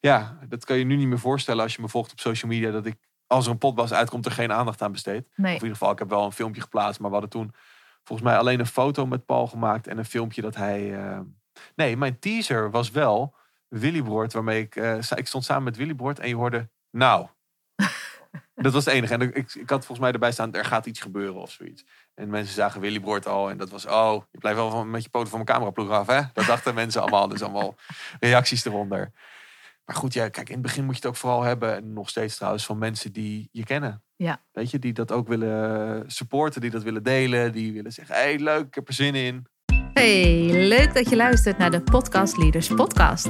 Ja, dat kan je nu niet meer voorstellen als je me volgt op social media. Dat ik, als er een podcast uitkomt, er geen aandacht aan besteed. Nee. Of in ieder geval, ik heb wel een filmpje geplaatst. Maar we hadden toen volgens mij alleen een foto met Paul gemaakt. En een filmpje dat hij... eh, Nee, mijn teaser was wel Willy Broert. Waarmee ik... eh, ik stond samen met Willy Broert en je hoorde... Nou. dat was het enige. En ik, ik had volgens mij erbij staan... Er gaat iets gebeuren of zoiets. En mensen zagen Willy Broert al. En dat was... Oh, je blijft wel van, met je poten van mijn cameraploeg af, hè? Dat dachten mensen allemaal. Dus allemaal reacties eronder. Maar goed, ja, kijk, in het begin moet je het ook vooral hebben, en nog steeds trouwens, van mensen die je kennen. Ja. Weet je, die dat ook willen supporten, die dat willen delen, die willen zeggen, hé, hey, leuk, ik heb er zin in. Hey, leuk dat je luistert naar de Podcast Leaders Podcast.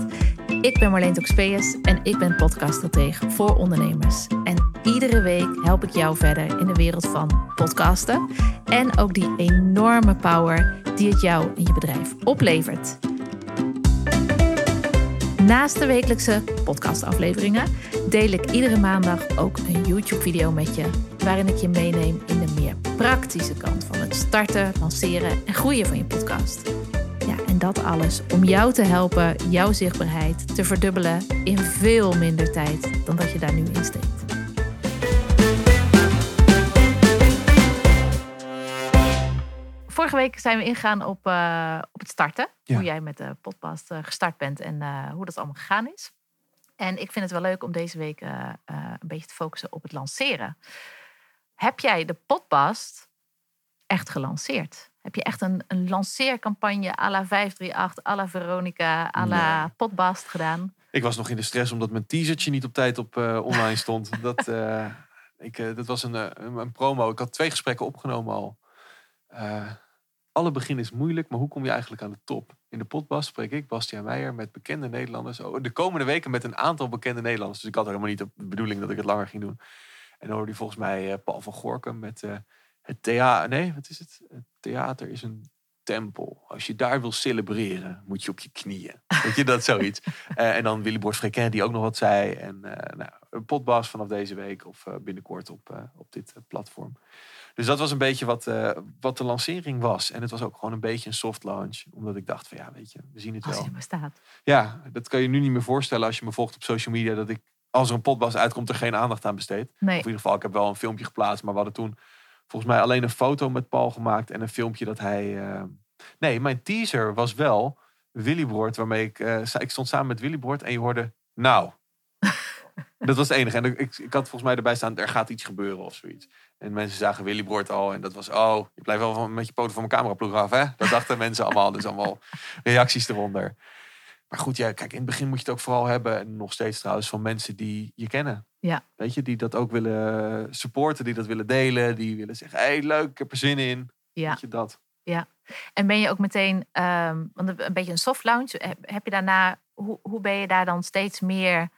Ik ben Marleen Toxpeus en ik ben podcaststratege voor ondernemers. En iedere week help ik jou verder in de wereld van podcasten en ook die enorme power die het jou en je bedrijf oplevert. Naast de wekelijkse podcastafleveringen deel ik iedere maandag ook een YouTube-video met je, waarin ik je meeneem in de meer praktische kant van het starten, lanceren en groeien van je podcast. Ja, en dat alles om jou te helpen jouw zichtbaarheid te verdubbelen in veel minder tijd dan dat je daar nu in steekt. Vorige week zijn we ingegaan op, eh, op het starten. Ja. Hoe jij met de podcast eh, gestart bent en eh, hoe dat allemaal gegaan is. En ik vind het wel leuk om deze week een beetje te focussen op het lanceren. Heb jij de podcast echt gelanceerd? Heb je echt een, een lanceercampagne à la 538, à la Veronica, à la Nee. Podbast gedaan? Ik was nog in de stress omdat mijn teasertje niet op tijd op online stond. dat, ik, dat was een, een, een promo. Ik had twee gesprekken opgenomen al. Alle begin is moeilijk, maar hoe kom je eigenlijk aan de top? In de potbas spreek ik, Bastiaan Meijer, met bekende Nederlanders. Oh, de komende weken met een aantal bekende Nederlanders. Dus ik had helemaal niet de bedoeling dat ik het langer ging doen. En dan hoorde je volgens mij eh, Paul van Gorkum met eh, het theater. Nee, wat is het? Het theater is een tempel. Als je daar wil celebreren, moet je op je knieën. Weet je, dat zoiets. Eh, en dan Willy Borst Frequent die ook nog wat zei. En eh nou, een potbas vanaf deze week of eh, binnenkort op, eh, op dit platform. Dus dat was een beetje wat, eh, wat de lancering was. En het was ook gewoon een beetje een soft launch. Omdat ik dacht van ja, weet je, we zien het Als wel. hij er bestaat. Ja, dat kan je nu niet meer voorstellen als je me volgt op social media. Dat ik, als er een potbas uitkomt, er geen aandacht aan besteed. Nee. Of in ieder geval, ik heb wel een filmpje geplaatst. Maar we hadden toen volgens mij alleen een foto met Paul gemaakt. En een filmpje dat hij... eh, Nee, mijn teaser was wel Willy Broert. Waarmee ik... eh, ik stond samen met Willy Broert en je hoorde... Nou. dat was het enige. En ik, ik had volgens mij erbij staan... Er gaat iets gebeuren of zoiets. En mensen zagen Willy Broert al. En dat was... Oh, je blijft wel van, met je poten van mijn cameraploeg af, hè? Dat dachten mensen allemaal. Dus allemaal reacties eronder. Maar goed, ja, kijk, in het begin moet je het ook vooral hebben, en nog steeds trouwens, van mensen die je kennen. Ja. Weet je, die dat ook willen supporten, die dat willen delen, die willen zeggen, hé, hey, leuk, ik heb er zin in. Ja. Weet je dat? En ben je ook meteen, ehm, want een- beetje een soft launch, heb, heb je daarna, hoe, hoe ben je daar dan steeds meer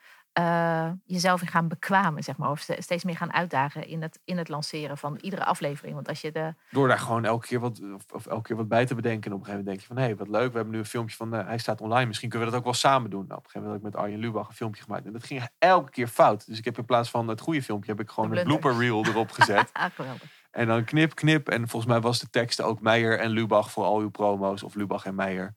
eh, jezelf in gaan bekwamen, zeg maar? Of ste- steeds meer gaan uitdagen in het, in het lanceren van iedere aflevering? Want als je de, Door daar gewoon elke keer wat, of, of elke keer wat bij te bedenken. En op een gegeven moment denk je van, hé, hey, wat leuk, we hebben nu een filmpje van, eh, hij staat online, misschien kunnen we dat ook wel samen doen. Nou, op een gegeven moment had ik met Arjen Lubach een filmpje gemaakt. En dat ging elke keer fout. Dus ik heb in plaats van het goede filmpje, heb ik gewoon een blooper reel erop gezet. ah, geweldig. En dan knip, knip. En volgens mij was de tekst ook Meijer en Lubach voor al uw promo's. Of Lubach en Meijer.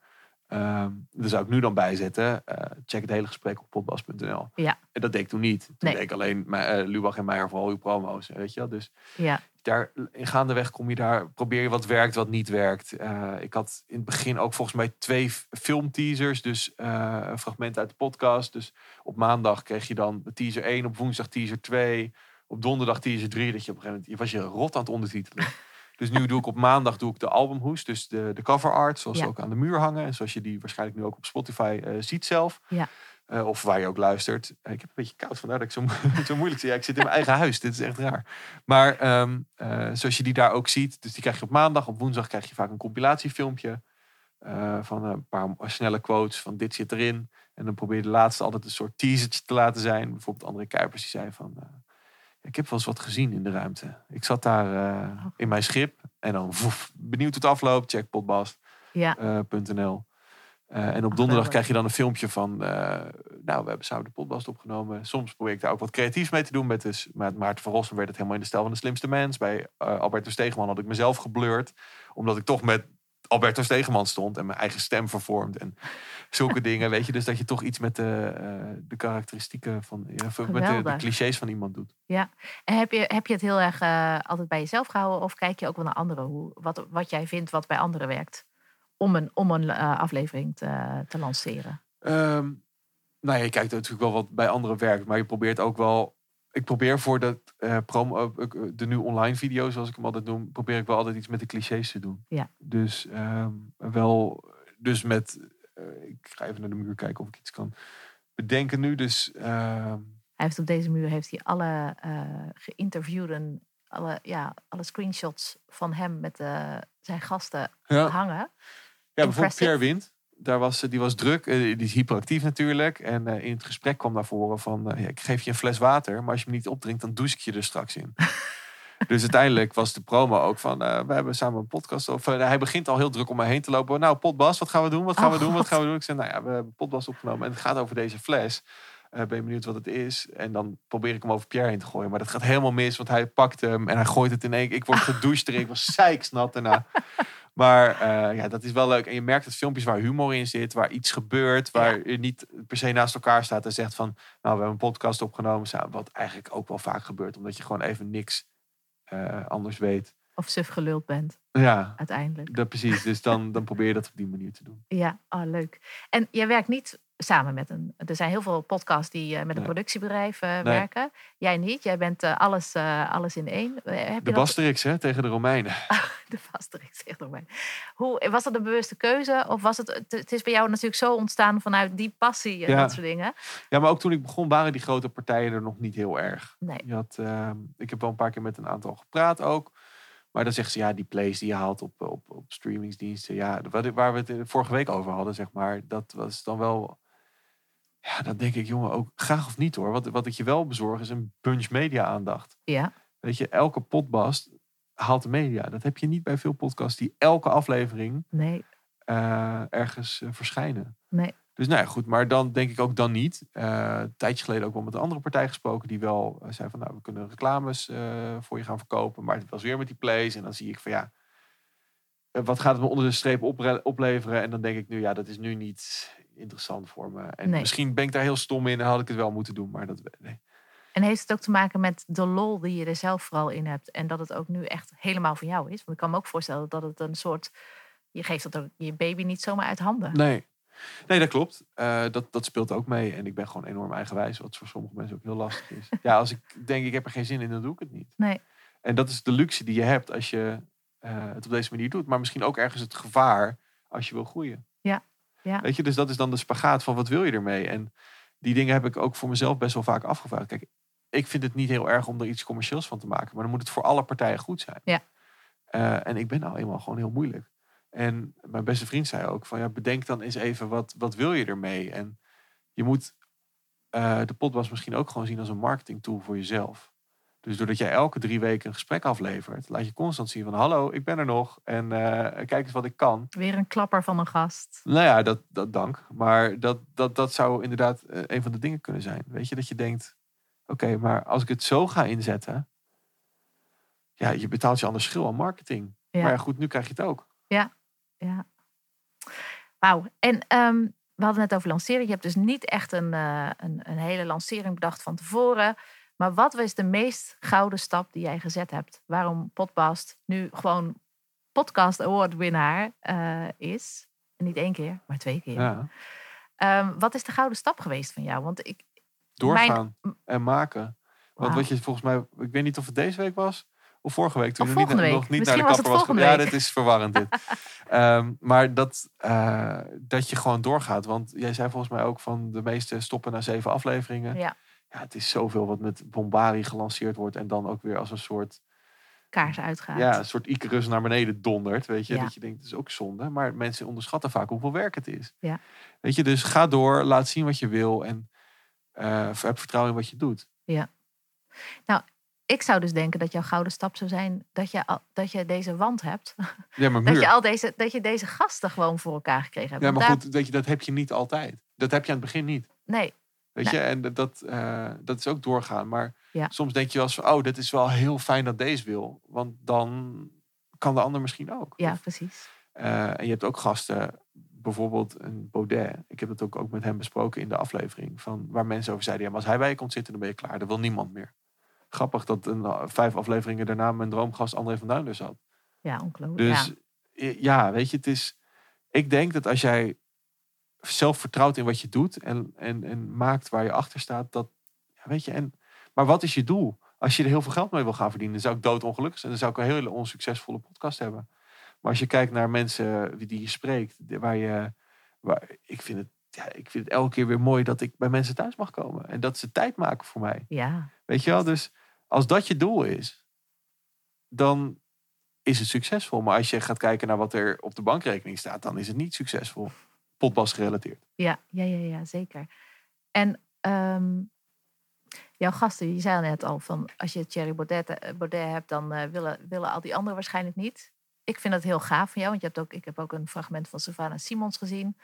Ehm daar zou ik nu dan bijzetten. Eh, check het hele gesprek op potbas.nl. Ja. En dat deed ik toen niet. Toen Nee. deed ik alleen eh, Lubach en Meijer voor al uw promo's. Weet je wel? Dus Ja, daar, in gaandeweg kom je daar, probeer je wat werkt, wat niet werkt. Eh, ik had in het begin ook volgens mij twee filmteasers. Dus een fragment uit de podcast. Dus op maandag kreeg je dan teaser 1, op woensdag teaser 2, op donderdag teaser 3. Dat je op een gegeven moment, je was je rot aan het ondertitelen. Dus nu doe ik op maandag doe ik de albumhoes, dus de, de cover art, zoals ze Ja. ook aan de muur hangen. En zoals je die waarschijnlijk nu ook op Spotify eh, ziet zelf. Ja. Eh, of waar je ook luistert. Eh, ik heb een beetje koud, vandaar dat ik zo, mo- zo moeilijk zie. Ja, ik zit in mijn eigen huis, dit is echt raar. Maar ehm, eh, zoals je die daar ook ziet, dus die krijg je op maandag. Op woensdag krijg je vaak een compilatiefilmpje. van een paar snelle quotes van dit zit erin. En dan probeer je de laatste altijd een soort teasertje te laten zijn. Bijvoorbeeld André Kuipers die zei van... eh, ik heb wel eens wat gezien in de ruimte. Ik zat daar eh, in mijn schip. En dan woef, benieuwd hoe het afloopt. Check ja, potbast.nl. Eh, en op donderdag krijg je dan een filmpje van... eh, nou, we hebben samen de podcast opgenomen. Soms probeer ik daar ook wat creatiefs mee te doen. Met, dus, met Maarten van Rossum werd het helemaal in de stijl van de slimste mens. Bij eh, Albert de Stegeman had ik mezelf geblurred. Omdat ik toch met Alberto Stegeman stond en mijn eigen stem vervormd en zulke dingen. Weet je, dus dat je toch iets met de, uh, de karakteristieken van, ja, met de, de, clichés van iemand doet. Ja, en heb je, heb je het heel erg uh, altijd bij jezelf gehouden of kijk je ook wel naar anderen? Hoe, wat, wat jij vindt wat bij anderen werkt om een, om een uh, aflevering te, te lanceren? Um, nou ja, je kijkt natuurlijk wel wat bij anderen werkt, maar je probeert ook wel ik probeer voor dat uh, promo, uh, de nu online video, zoals ik hem altijd noem, probeer ik wel altijd iets met de clichés te doen. Ja. Dus um, wel, dus met, ik ga even naar de muur kijken of ik iets kan bedenken nu. Dus, ehm, hij heeft op deze muur heeft hij alle geïnterviewden, alle, ja, alle screenshots van hem met zijn gasten ja. hangen. Ja, bijvoorbeeld Pierre Wind daar was, die was druk, eh, die is hyperactief natuurlijk. En eh, in het gesprek kwam naar voren van, eh, ja, ik geef je een fles water, maar als je hem niet opdrinkt, dan douche ik je er straks in. dus uiteindelijk was de promo ook van, we hebben samen een podcast. Of, hij begint al heel druk om mij heen te lopen. Nou, potbas, wat gaan we doen? Wat gaan we oh, doen? Wat gaan we doen? Ik zei, nou ja, we hebben potbas opgenomen en het gaat over deze fles. ben je benieuwd wat het is? En dan probeer ik hem over Pierre heen te gooien. Maar dat gaat helemaal mis, want hij pakt hem en hij gooit het in één keer. Ik word gedoucht erin, ik was zeiksnat daarna. Maar uh, ja, dat is wel leuk. En je merkt dat filmpjes waar humor in zit, waar iets gebeurt, waar je niet per se naast elkaar staat en zegt van, nou, we hebben een podcast opgenomen, wat eigenlijk ook wel vaak gebeurt, omdat je gewoon even niks uh, anders weet. Of suf geluld bent. Ja. Uiteindelijk. Dat, precies. Dus dan, dan probeer je dat op die manier te doen. Ja, oh, leuk. En jij werkt niet samen met een. Er zijn heel veel podcasts die uh, met een productiebedrijf uh, nee. werken. Jij niet. Jij bent uh, alles, alles in één. Heb de Basterix, hè, tegen de Romeinen. de Basterix tegen de Romeinen. Hoe, was dat een bewuste keuze? Of was het. Het is bij jou natuurlijk zo ontstaan vanuit die passie en ja. dat soort dingen. Ja, maar ook toen ik begon waren die grote partijen er nog niet heel erg. Nee. Je had, ehm, ik heb wel een paar keer met een aantal gepraat ook. Maar dan zeggen ze, ja, die plays die je haalt op, op, op streamingsdiensten. Ja, waar we het vorige week over hadden, zeg maar. Dat was dan wel ja, dan denk ik, jongen, ook graag of niet hoor. Wat, wat ik je wel bezorg is een bunch media aandacht. Ja. Weet je, elke podcast haalt de media. Dat heb je niet bij veel podcasts die elke aflevering nee. Uh, ergens uh, verschijnen. Nee. Dus nou ja, goed, maar dan denk ik ook dan niet. Uh, een tijdje geleden ook wel met een andere partij gesproken die wel zei van nou, we kunnen reclames voor je gaan verkopen. Maar het was weer met die plays en dan zie ik van ja, wat gaat het me onder de streep opleveren? En dan denk ik nu, ja, dat is nu niet interessant voor me. En misschien ben ik daar heel stom in en had ik het wel moeten doen, maar dat nee. En heeft het ook te maken met de lol die je er zelf vooral in hebt en dat het ook nu echt helemaal van jou is? Want ik kan me ook voorstellen dat het een soort, je geeft dat ook je baby niet zomaar uit handen. Nee, nee dat klopt. Uh, dat, dat speelt ook mee en ik ben gewoon enorm eigenwijs, wat voor sommige mensen ook heel lastig is. ja, als ik denk ik heb er geen zin in, dan doe ik het niet. Nee. En dat is de luxe die je hebt als je uh, het op deze manier doet, maar misschien ook ergens het gevaar als je wil groeien. Ja. Ja. Weet je, dus dat is dan de spagaat van wat wil je ermee? En die dingen heb ik ook voor mezelf best wel vaak afgevraagd. Kijk, ik vind het niet heel erg om er iets commercieels van te maken, maar dan moet het voor alle partijen goed zijn. Ja. Uh, en ik ben nou eenmaal gewoon heel moeilijk. En mijn beste vriend zei ook van ja, bedenk dan eens even wat, wat wil je ermee? En je moet uh, de podcast misschien ook gewoon zien als een marketing tool voor jezelf. Dus doordat jij elke drie weken een gesprek aflevert, laat je constant zien van hallo, ik ben er nog en uh, kijk eens wat ik kan. Weer een klapper van een gast. Nou ja, dat, dat dank. Maar dat, dat, dat zou inderdaad uh, een van de dingen kunnen zijn. Weet je, dat je denkt, oké, maar als ik het zo ga inzetten, ja, je betaalt je anders schil aan marketing. Ja. Maar ja, goed, nu krijg je het ook. Ja, ja. Wauw. En um, we hadden het over lanceren. Je hebt dus niet echt een, uh, een, een hele lancering bedacht van tevoren. Maar wat was de meest gouden stap die jij gezet hebt? Waarom Podcast nu gewoon Podcast Award winnaar uh, is? En niet één keer, maar twee keer. Ja. Um, wat is de gouden stap geweest van jou? Want ik. Doorgaan mijn... en maken. Want wow. wat je volgens mij, ik weet niet of het deze week was. Of vorige week, toen je niet, week. nog niet Misschien naar de kapper was. was Ja, dit is verwarrend dit. um, maar dat, uh, dat je gewoon doorgaat. Want jij zei volgens mij ook van de meeste stoppen na zeven afleveringen. Ja ja, het is zoveel wat met Bombari gelanceerd wordt en dan ook weer als een soort kaars uitgaat. Ja, een soort Icarus naar beneden dondert, weet je. Ja. Dat je denkt, het is ook zonde. Maar mensen onderschatten vaak hoeveel werk het is. Ja. Weet je, dus ga door, laat zien wat je wil en uh, heb vertrouwen in wat je doet. Ja. Nou, ik zou dus denken dat jouw gouden stap zou zijn dat je, al, dat je deze wand hebt. Ja, maar dat, je al deze, dat je deze gasten gewoon voor elkaar gekregen hebt. Ja, maar goed, weet je, dat heb je niet altijd. Dat heb je aan het begin niet. Nee, Weet je, en dat, uh, dat is ook doorgaan. Maar ja. soms denk je wel eens van, oh, dit is wel heel fijn dat deze wil. Want dan kan de ander misschien ook. Ja, precies. Eh, en je hebt ook gasten, bijvoorbeeld een Baudet. Ik heb dat ook, ook met hem besproken in de aflevering. Van waar mensen over zeiden, ja, maar als hij bij je komt zitten, dan ben je klaar. Dan wil niemand meer. Grappig dat een, vijf afleveringen daarna mijn droomgast André van Duin er zat. Ja, ongelooflijk. Dus ja. ja, weet je, het is. Ik denk dat als jij zelf vertrouwt in wat je doet en, en, en maakt waar je achter staat, dat. Ja, weet je, en, maar wat is je doel? Als je er heel veel geld mee wil gaan verdienen, dan zou ik doodongelukkig zijn. Dan zou ik een hele onsuccesvolle podcast hebben. Maar als je kijkt naar mensen die je spreekt, waar je. Waar, ik, vind het, ja, ik vind het elke keer weer mooi dat ik bij mensen thuis mag komen. En dat ze tijd maken voor mij. Ja. Weet je wel? Dus als dat je doel is, dan is het succesvol. Maar als je gaat kijken naar wat er op de bankrekening staat, dan is het niet succesvol. Potbas gerelateerd. Ja, ja, ja, ja zeker. En um, jouw gasten, je zei al net al van als je Thierry Baudet, eh, Baudet hebt, dan uh, willen, willen al die anderen waarschijnlijk niet. Ik vind dat heel gaaf van jou, want je hebt ook, ik heb ook een fragment van Savannah Simons gezien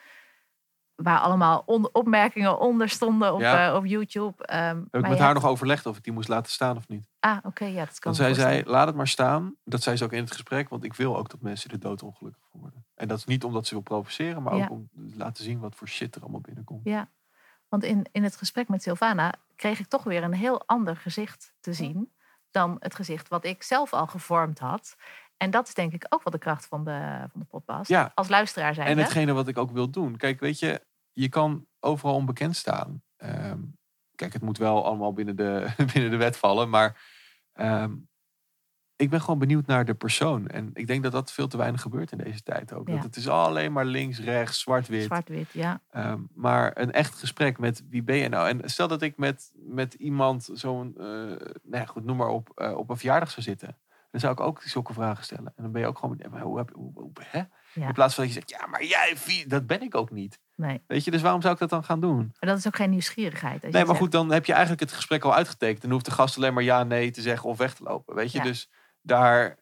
waar allemaal on opmerkingen onder stonden op, Ja. eh, op YouTube. Ehm, Heb ik met haar hebt- nog overlegd of ik die moest laten staan of niet. Ah, oké, ja, dat kan zei zij, voorstellen. laat het maar staan. Dat zei ze ook in het gesprek, want ik wil ook dat mensen er doodongelukkig van worden. En dat is niet omdat ze wil provoceren, maar Ja. ook om te laten zien wat voor shit er allemaal binnenkomt. Ja, want in, in het gesprek met Sylvana kreeg ik toch weer een heel ander gezicht te zien dan het gezicht wat ik zelf al gevormd had. En dat is denk ik ook wel de kracht van de, van de podcast. Ja. Als luisteraar zijn. En hetgene wat ik ook wil doen. Kijk, weet je, je kan overal onbekend staan. Ehm, kijk, het moet wel allemaal binnen de, binnen de wet vallen. Maar ehm, ik ben gewoon benieuwd naar de persoon. En ik denk dat dat veel te weinig gebeurt in deze tijd ook. Ja. Dat het is alleen maar links, rechts, zwart-wit. Zwart-wit, ja. Ehm, maar een echt gesprek met wie ben je nou? En stel dat ik met, met iemand zo'n, nou ja, goed, noem maar op, eh, op een verjaardag zou zitten. Dan zou ik ook zulke vragen stellen. En dan ben je ook gewoon, maar hoe heb hoe, hoe, hè? Ja. In plaats van dat je zegt, ja, maar jij, wie- dat ben ik ook niet. Nee, Weet je, dus waarom zou ik dat dan gaan doen? maar dat is ook geen nieuwsgierigheid. Nee, maar zegt- goed, dan heb je eigenlijk het gesprek al uitgetekend. Dan hoeft de gast alleen maar ja, nee te zeggen of weg te lopen. Weet je, dus daar,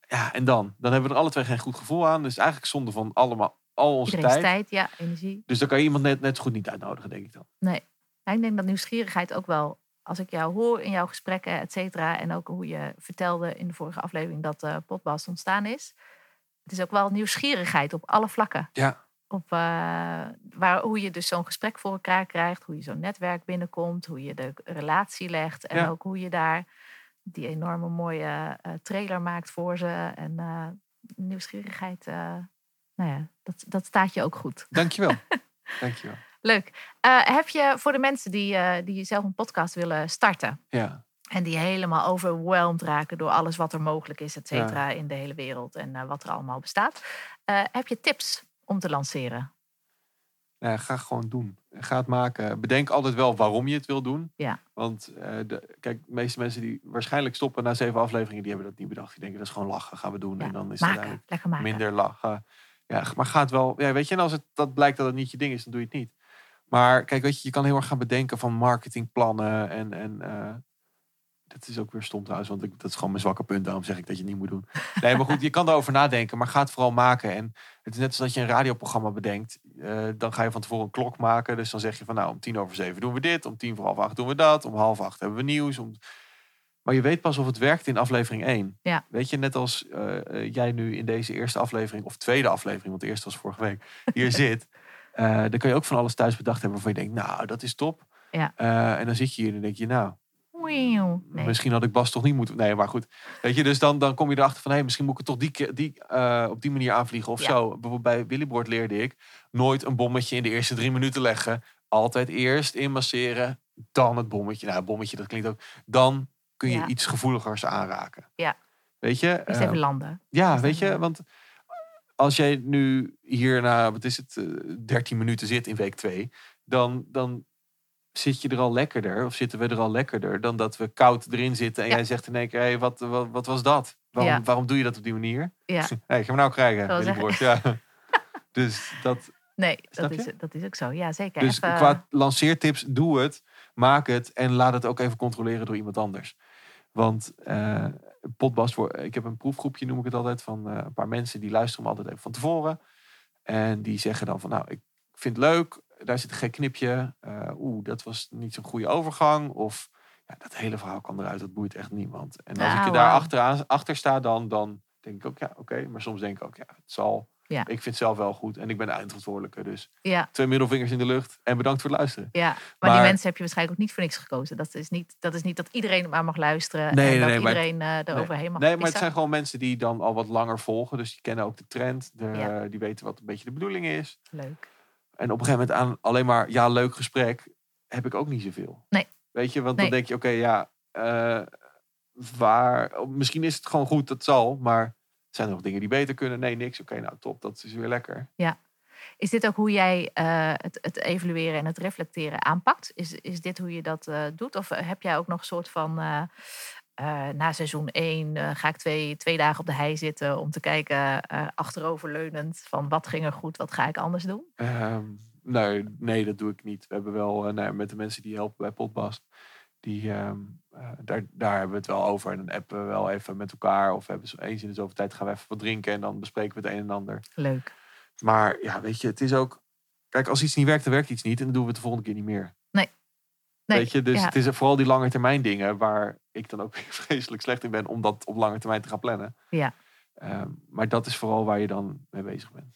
ja, en dan? Dan hebben we er alle twee geen goed gevoel aan. Dus eigenlijk zonde van allemaal, al onze tijd. tijd. ja, energie. Dus dan kan je iemand net, net zo goed niet uitnodigen, denk ik dan. Nee. Ik denk dat nieuwsgierigheid ook wel, als ik jou hoor in jouw gesprekken, et cetera, en ook hoe je vertelde in de vorige aflevering dat potbast ontstaan is. Het is ook wel nieuwsgierigheid op alle vlakken. Ja. Op eh, waar, hoe je dus zo'n gesprek voor elkaar krijgt, hoe je zo'n netwerk binnenkomt, hoe je de relatie legt en Ja. ook hoe je daar die enorme mooie eh, trailer maakt voor ze. En eh, nieuwsgierigheid, eh, nou ja, dat, dat staat je ook goed. Dankjewel. Dankjewel. Leuk. Heb je voor de mensen die, die zelf een podcast willen starten Ja. en die helemaal overweldigd raken door alles wat er mogelijk is, et cetera, in de hele wereld en wat er allemaal bestaat, heb je tips om te lanceren? Nou, ga gewoon doen. Ga het maken. Bedenk altijd wel waarom je het wil doen. Ja. Want eh, de, kijk, de meeste mensen die waarschijnlijk stoppen na zeven afleveringen, die hebben dat niet bedacht. Die denken dat is gewoon lachen, gaan we doen. Ja, En dan is het Maken, maken. minder lachen. Ja, maar ga het wel. Ja, weet je, en als het dat blijkt dat het niet je ding is, dan doe je het niet. Maar kijk, weet je, je kan heel erg gaan bedenken van marketingplannen en. en eh, dat is ook weer stom trouwens, want ik, dat is gewoon mijn zwakke punt. Daarom zeg ik dat je het niet moet doen. Nee, maar goed, je kan erover nadenken, maar ga het vooral maken. En het is net zoals dat je een radioprogramma bedenkt. Eh, dan ga je van tevoren een klok maken. Dus dan zeg je van nou, om tien over zeven doen we dit. Om tien voor half acht doen we dat. Om half acht hebben we nieuws. Om... Maar je weet pas of het werkt in aflevering 1. Ja. Weet je, net als eh, eh, jij nu in deze eerste aflevering, of tweede aflevering, want de eerste was vorige week, hier zit. dan kan je ook van alles thuis bedacht hebben waarvan je denkt, nou, dat is top. Ja. En dan zit je hier en dan denk je, nou. Nee. Misschien had ik Bas toch niet moeten. Nee, maar goed. Weet je, dus dan, dan kom je erachter van hé, misschien moet ik het toch die, die, eh, op die manier aanvliegen of Ja. zo. Bijvoorbeeld bij Willyboard leerde ik nooit een bommetje in de eerste drie minuten leggen. Altijd eerst inmasseren, dan het bommetje. Nou, bommetje, dat klinkt ook. Dan kun je Ja. iets gevoeligers aanraken. Ja. Weet je? Eerst eh, even landen. ja, Eerst weet je, landen. want als jij nu hier na, wat is het, eh, 13 minuten zit in week 2, dan, dan zit je er al lekkerder, of zitten we er al lekkerder, dan dat we koud erin zitten en Ja. jij zegt in één keer, hey, wat, wat, wat was dat? Waarom, Ja. waarom doe je dat op die manier? Ja. Nee, ik ga me nou krijgen, Ja. Dus, dat, Nee, dat is, dat is ook zo. Ja, zeker. dus Even- qua lanceertips, doe het, maak het en laat het ook even controleren door iemand anders. Want eh potbast, voor, ik heb een proefgroepje, noem ik het altijd, van eh, een paar mensen die luisteren me altijd even van tevoren. En die zeggen dan van, nou, ik vind het leuk, daar zit een gek knipje. Eh, Oeh, dat was niet zo'n goede overgang. Of ja, dat hele verhaal kan eruit, dat boeit echt niemand. En als Ah, ik je daar wauw. achteraan, achter sta, dan, dan denk ik ook, ja, oké. Maar soms denk ik ook, ja, het zal. Ja. Ik vind het zelf wel goed en ik ben de eindverantwoordelijke. Dus Ja, twee middelvingers in de lucht en bedankt voor het luisteren. ja. Maar, die Maar- mensen heb je waarschijnlijk ook niet voor niks gekozen. Dat is niet dat, is niet dat iedereen maar mag luisteren Nee, en nee, dat nee, maar- iedereen eh eroverheen mag. Nee, maar het zijn gewoon mensen die dan al wat langer volgen. Dus die kennen ook de trend. De, Ja. Die weten wat een beetje de bedoeling is. Leuk. En op een gegeven moment aan alleen maar ja, leuk gesprek heb ik ook niet zoveel. Nee. Weet je, want Nee. dan denk je, oké, ja, eh, waar, misschien is het gewoon goed, dat zal, maar zijn er nog dingen die beter kunnen? Nee, niks. Oké, nou top, dat is weer lekker. Is dit ook hoe jij eh, het, het evalueren en het reflecteren aanpakt? Is, is dit hoe je dat eh, doet? Of heb jij ook nog een soort van. Eh, eh, na seizoen 1 ga ik twee, twee dagen op de hei zitten om te kijken, eh, achteroverleunend, van wat ging er goed, wat ga ik anders doen? Ehm, nee, nee, dat doe ik niet. We hebben wel eh, nou, met de mensen die helpen bij Podbast, die, ehm, eh, daar, daar hebben we het wel over. En dan appen we wel even met elkaar. Of we hebben eens in de zoveel tijd gaan we even wat drinken en dan bespreken we het een en ander. Leuk. Maar ja, weet je, het is ook. Kijk, als iets niet werkt, dan werkt iets niet. En dan doen we het de volgende keer niet meer. Nee, weet je, dus ja. het is vooral die lange termijn dingen waar ik dan ook weer vreselijk slecht in ben om dat op lange termijn te gaan plannen. Ja. Ehm, maar dat is vooral waar je dan mee bezig bent.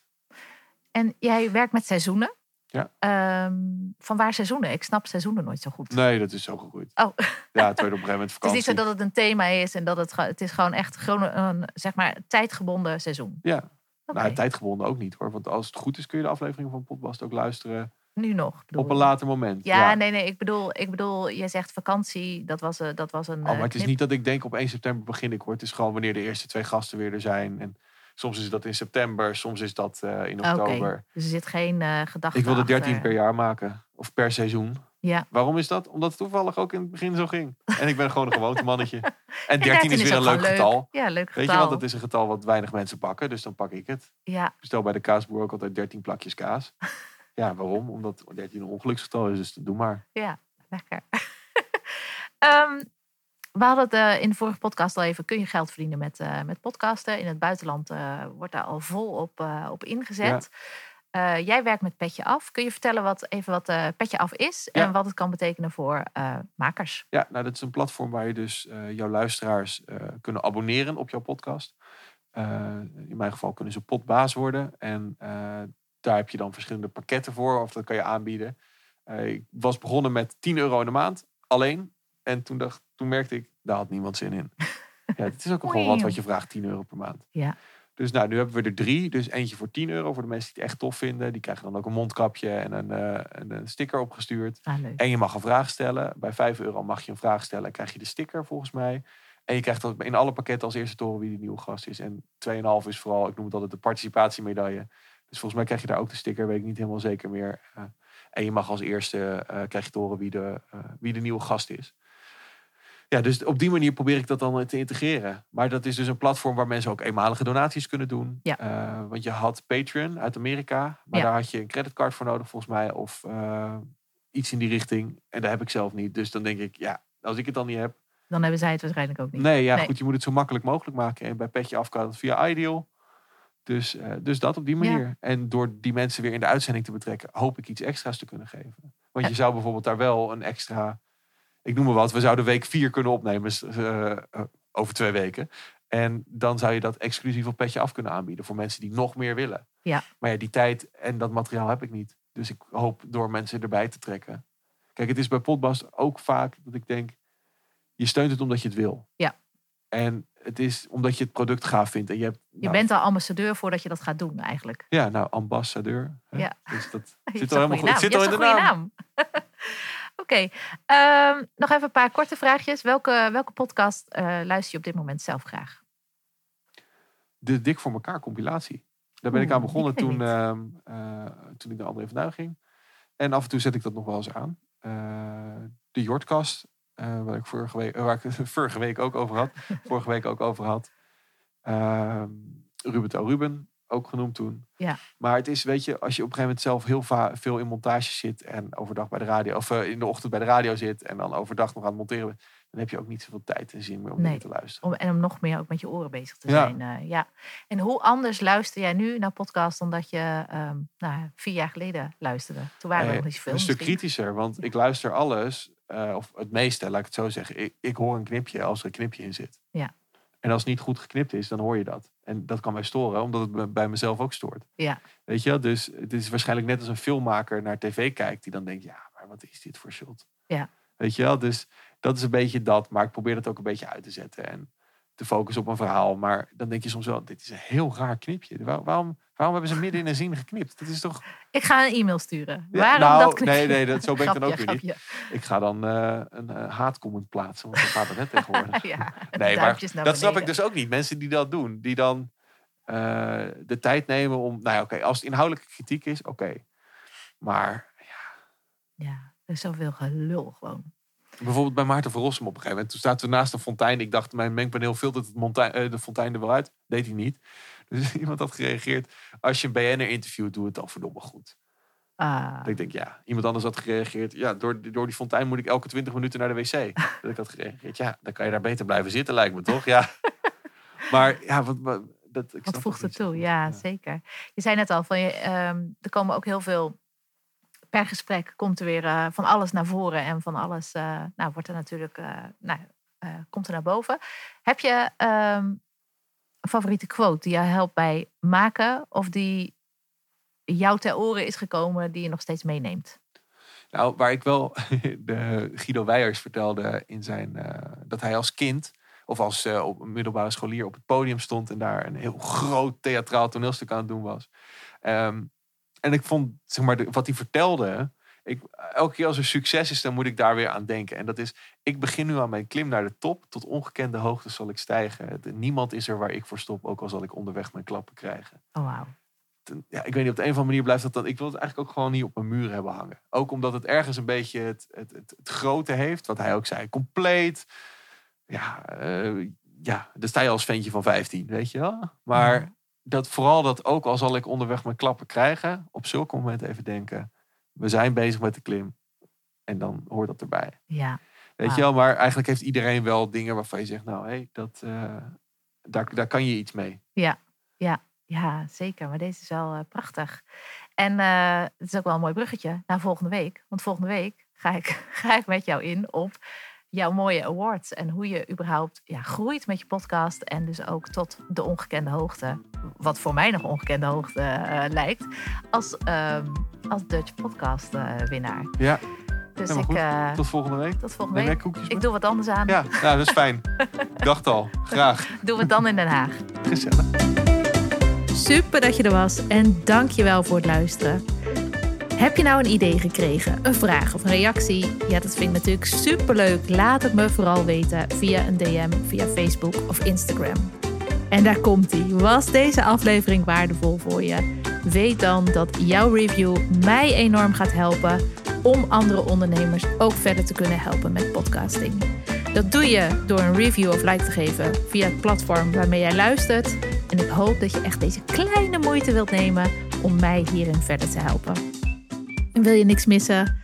En jij werkt met seizoenen. Ja. Ehm, van waar seizoenen? Ik snap seizoenen nooit zo goed. Nee, dat is zo gegroeid. Oh. Ja, het werd op een gegeven moment Het is vakantie. niet zo dat het een thema is en dat het, het is gewoon echt gewoon een zeg maar tijdgebonden seizoen. Ja, nou, tijdgebonden ook niet hoor. Want als het goed is kun je de aflevering van Podbast ook luisteren nu nog. op een later moment. Ja, nee, nee. Ik bedoel, ik bedoel, je zegt vakantie. Dat was, een- dat was een. Oh, maar eh, het is knip- niet dat ik denk op 1 september begin ik hoor. Het is gewoon wanneer de eerste twee gasten weer er zijn. En soms is dat in september, soms is dat eh, in Oké, oktober. Dus er zit geen eh gedachte. Ik wilde achter. 13 per jaar maken. Of per seizoen. Ja. Waarom is dat? Omdat het toevallig ook in het begin zo ging. En ik ben gewoon een gewoontemannetje. En En 13 is weer een leuk getal. Ja, leuk Weet getal. je, want dat is een getal wat weinig mensen pakken. Dus dan pak ik het. Ja, Ik bestel bij de kaasboer ook altijd 13 plakjes kaas. Ja, waarom? Omdat 13 een ongeluksgetal is. Dus doe maar. ja, lekker. Ehm, we hadden het eh, in de vorige podcast al even. Kun je geld verdienen met, eh, met podcasten? In het buitenland eh, wordt daar al vol op, op ingezet. Jij werkt met Petje Af. Kun je vertellen wat, even wat Petje Af is Ja. en wat het kan betekenen voor makers? Ja, nou, dat is een platform waar je dus jouw luisteraars kunnen abonneren op jouw podcast. In mijn geval kunnen ze potbaas worden. En daar heb je dan verschillende pakketten voor. Of dat kan je aanbieden. Eh, ik was begonnen met 10 euro in de maand. Alleen. En toen, dacht, toen merkte ik, daar had niemand zin in. ja, het is ook gewoon wat wat je vraagt, 10 euro per maand. Ja. Dus nou, nu hebben we er drie. Dus eentje voor 10 euro voor de mensen die het echt tof vinden. Die krijgen dan ook een mondkapje en een, eh, en een sticker opgestuurd. Ah. En je mag een vraag stellen. Bij 5 euro mag je een vraag stellen. krijg je de sticker volgens mij. En je krijgt dat in alle pakketten als eerste te horen wie de nieuwe gast is. En 2,5 is vooral, ik noem het altijd de participatiemedaille. Dus volgens mij krijg je daar ook de sticker, weet ik niet helemaal zeker meer. Eh, en je mag als eerste, eh, krijg je te horen wie de, eh, wie de nieuwe gast is. Ja, dus op die manier probeer ik dat dan te integreren. Maar dat is dus een platform waar mensen ook eenmalige donaties kunnen doen. Ja. Want je had Patreon uit Amerika. Maar Ja. daar had je een creditcard voor nodig volgens mij. Of iets in die richting. En dat heb ik zelf niet. Dus dan denk ik, ja, als ik het dan niet heb. Dan hebben zij het waarschijnlijk ook niet. Nee, ja, Nee. goed, je moet het zo makkelijk mogelijk maken. En bij Petje Af kan het via Ideal. Dus, eh, dus dat op die manier. En door die mensen weer in de uitzending te betrekken, hoop ik iets extra's te kunnen geven. Want je zou bijvoorbeeld daar wel een extra, ik noem maar wat, we zouden week vier kunnen opnemen eh, eh, over twee weken. En dan zou je dat exclusief op Petje Af kunnen aanbieden voor mensen die nog meer willen. Ja. Maar ja, die tijd en dat materiaal heb ik niet. Dus ik hoop door mensen erbij te trekken. Kijk, het is bij Podbast ook vaak dat ik denk, je steunt het omdat je het wil. Ja. En het is omdat je het product gaaf vindt. En je hebt, Je nou, bent al ambassadeur voordat je dat gaat doen, eigenlijk. Ja, nou, ambassadeur. Hè? Ja. Dus dat zit al helemaal goed. Het zit al in de naam. naam. Oké, ehm, nog even een paar korte vraagjes. Welke, welke podcast eh, luister je op dit moment zelf graag? De Dik voor elkaar compilatie. Daar ben ik aan begonnen ken ik toen, ehm, eh, toen ik naar André Duin ging. En af en toe zet ik dat nog wel eens aan. Eh, de Jordkast, eh, waar ik vorige week, waar ik het vorige week ook over had. vorige week ook over had. Ehm Ruben Tel Ruben, ook genoemd toen. Ja. Maar het is, weet je, als je op een gegeven moment zelf heel veel in montage zit en overdag bij de radio, of eh, in de ochtend bij de radio zit en dan overdag nog aan het monteren bent, dan heb je ook niet zoveel tijd en zin meer om Nee. te luisteren. Om, en om nog meer ook met je oren bezig te Ja. zijn. eh, ja. En hoe anders luister jij nu naar podcast dan dat je ehm, nou, vier jaar geleden luisterde? Toen waren Eh, nog niet zoveel. een stuk misschien. kritischer, want ik luister alles, eh, of het meeste, laat ik het zo zeggen. Ik, ik hoor een knipje als er een knipje in zit. Ja. En als het niet goed geknipt is, dan hoor je dat. En dat kan mij storen, omdat het me- bij mezelf ook stoort. Ja. Weet je, wel? dus het is waarschijnlijk net als een filmmaker naar tv kijkt, die dan denkt, ja, maar wat is dit voor shot? Ja. Weet je wel, dus dat is een beetje dat. Maar ik probeer het ook een beetje uit te zetten en te focussen op een verhaal. Maar dan denk je soms wel, dit is een heel raar knipje. Waar- waarom, waarom hebben ze midden in een zin geknipt? Dat is toch... Ik ga een e-mail sturen. Ja, Waarom nou, dat nee, nee, dat- zo ben ik dan Grapje, ook weer niet. Ik ga dan eh, een eh, haatcomment plaatsen, want dat gaat er net tegenwoordig. Ja, Nee, maar dat snap ik dus ook niet. Mensen die dat doen, die dan eh, de tijd nemen om... Nou ja, oké, als het inhoudelijke kritiek is, oké. Maar Ja, er is zoveel gelul gewoon. bijvoorbeeld bij Maarten van Rossum op een gegeven moment. Toen zaten we naast een fontein. Ik dacht, mijn mengpaneel filtert het de fontein er wel uit. Deed hij niet. Dus iemand had gereageerd. Als je een BN'er interviewt, doe het dan verdomme goed. Ah, Dat ik denk, ja, iemand anders had gereageerd. Ja, door, door die fontein moet ik elke 20 minuten naar de wc. dat ik had gereageerd. Ja, dan kan je daar beter blijven zitten, lijkt me toch? Ja. maar ja, wat, wat, dat, ik wat voegt het toe? Ja, zeker. Je zei net al, van je, ehm, er komen ook heel veel... Per gesprek komt er weer eh, van alles naar voren. En van alles eh, nou, wordt er natuurlijk... eh, nou, komt er naar boven. Heb je ehm, favoriete quote die jou helpt bij maken... of die jou ter oren is gekomen... die je nog steeds meeneemt? Nou, waar ik wel de Guido Weijers vertelde in zijn eh, dat hij als kind of als eh, op middelbare scholier op het podium stond en daar een heel groot theatraal toneelstuk aan het doen was. Ehm, en ik vond zeg maar wat hij vertelde. Ik, elke keer als er succes is, dan moet ik daar weer aan denken. En dat is, ik begin nu aan mijn klim naar de top. Tot ongekende hoogte zal ik stijgen. Niemand is er waar ik voor stop, ook al zal ik onderweg mijn klappen krijgen Oh, wauw. ja, ik weet niet, op de een of andere manier blijft dat dan. Ik wil het eigenlijk ook gewoon niet op mijn muur hebben hangen. Ook omdat het ergens een beetje het, het, het, het grote heeft, wat hij ook zei, compleet. Ja, eh, ja, dan sta je als ventje van 15, weet je wel. Maar Ja. dat vooral dat ook al zal ik onderweg mijn klappen krijgen, op zulke momenten even denken, we zijn bezig met de klim. En dan hoort dat erbij. Ja, Weet je wel, maar eigenlijk heeft iedereen wel dingen waarvan je zegt, nou hé, dat, eh, daar, daar kan je iets mee. Ja, zeker. Maar deze is wel eh, prachtig. En eh, het is ook wel een mooi bruggetje naar volgende week. Want volgende week ga ik, ga ik met jou in op jouw mooie awards. En hoe je überhaupt ja, groeit met je podcast. En dus ook tot de ongekende hoogte. Wat voor mij nog ongekende hoogte eh, lijkt. Als, ehm, als Dutch podcast eh, winnaar. Ja, Dus helemaal ik... eh, Tot volgende week. tot volgende week. Ik doe wat anders aan. Ja, nou, dat is fijn. Ik dacht al. Graag. Doe het dan in Den Haag. Gezellig. Super dat je er was en dank je wel voor het luisteren. Heb je nou een idee gekregen, een vraag of een reactie? Ja, dat vind ik natuurlijk superleuk. Laat het me vooral weten via een DM, via Facebook of Instagram. En daar komt ie. Was deze aflevering waardevol voor je? Weet dan dat jouw review mij enorm gaat helpen om andere ondernemers ook verder te kunnen helpen met podcasting. Dat doe je door een review of like te geven via het platform waarmee jij luistert. En ik hoop dat je echt deze kleine moeite wilt nemen om mij hierin verder te helpen. En wil je niks missen?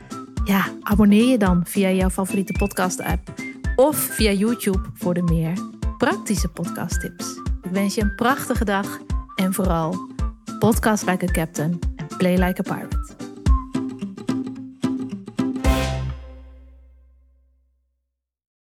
Ja, abonneer je dan via jouw favoriete podcast-app of via YouTube voor de meer praktische podcasttips. Ik wens je een prachtige dag en vooral podcast like a captain en play like a pirate.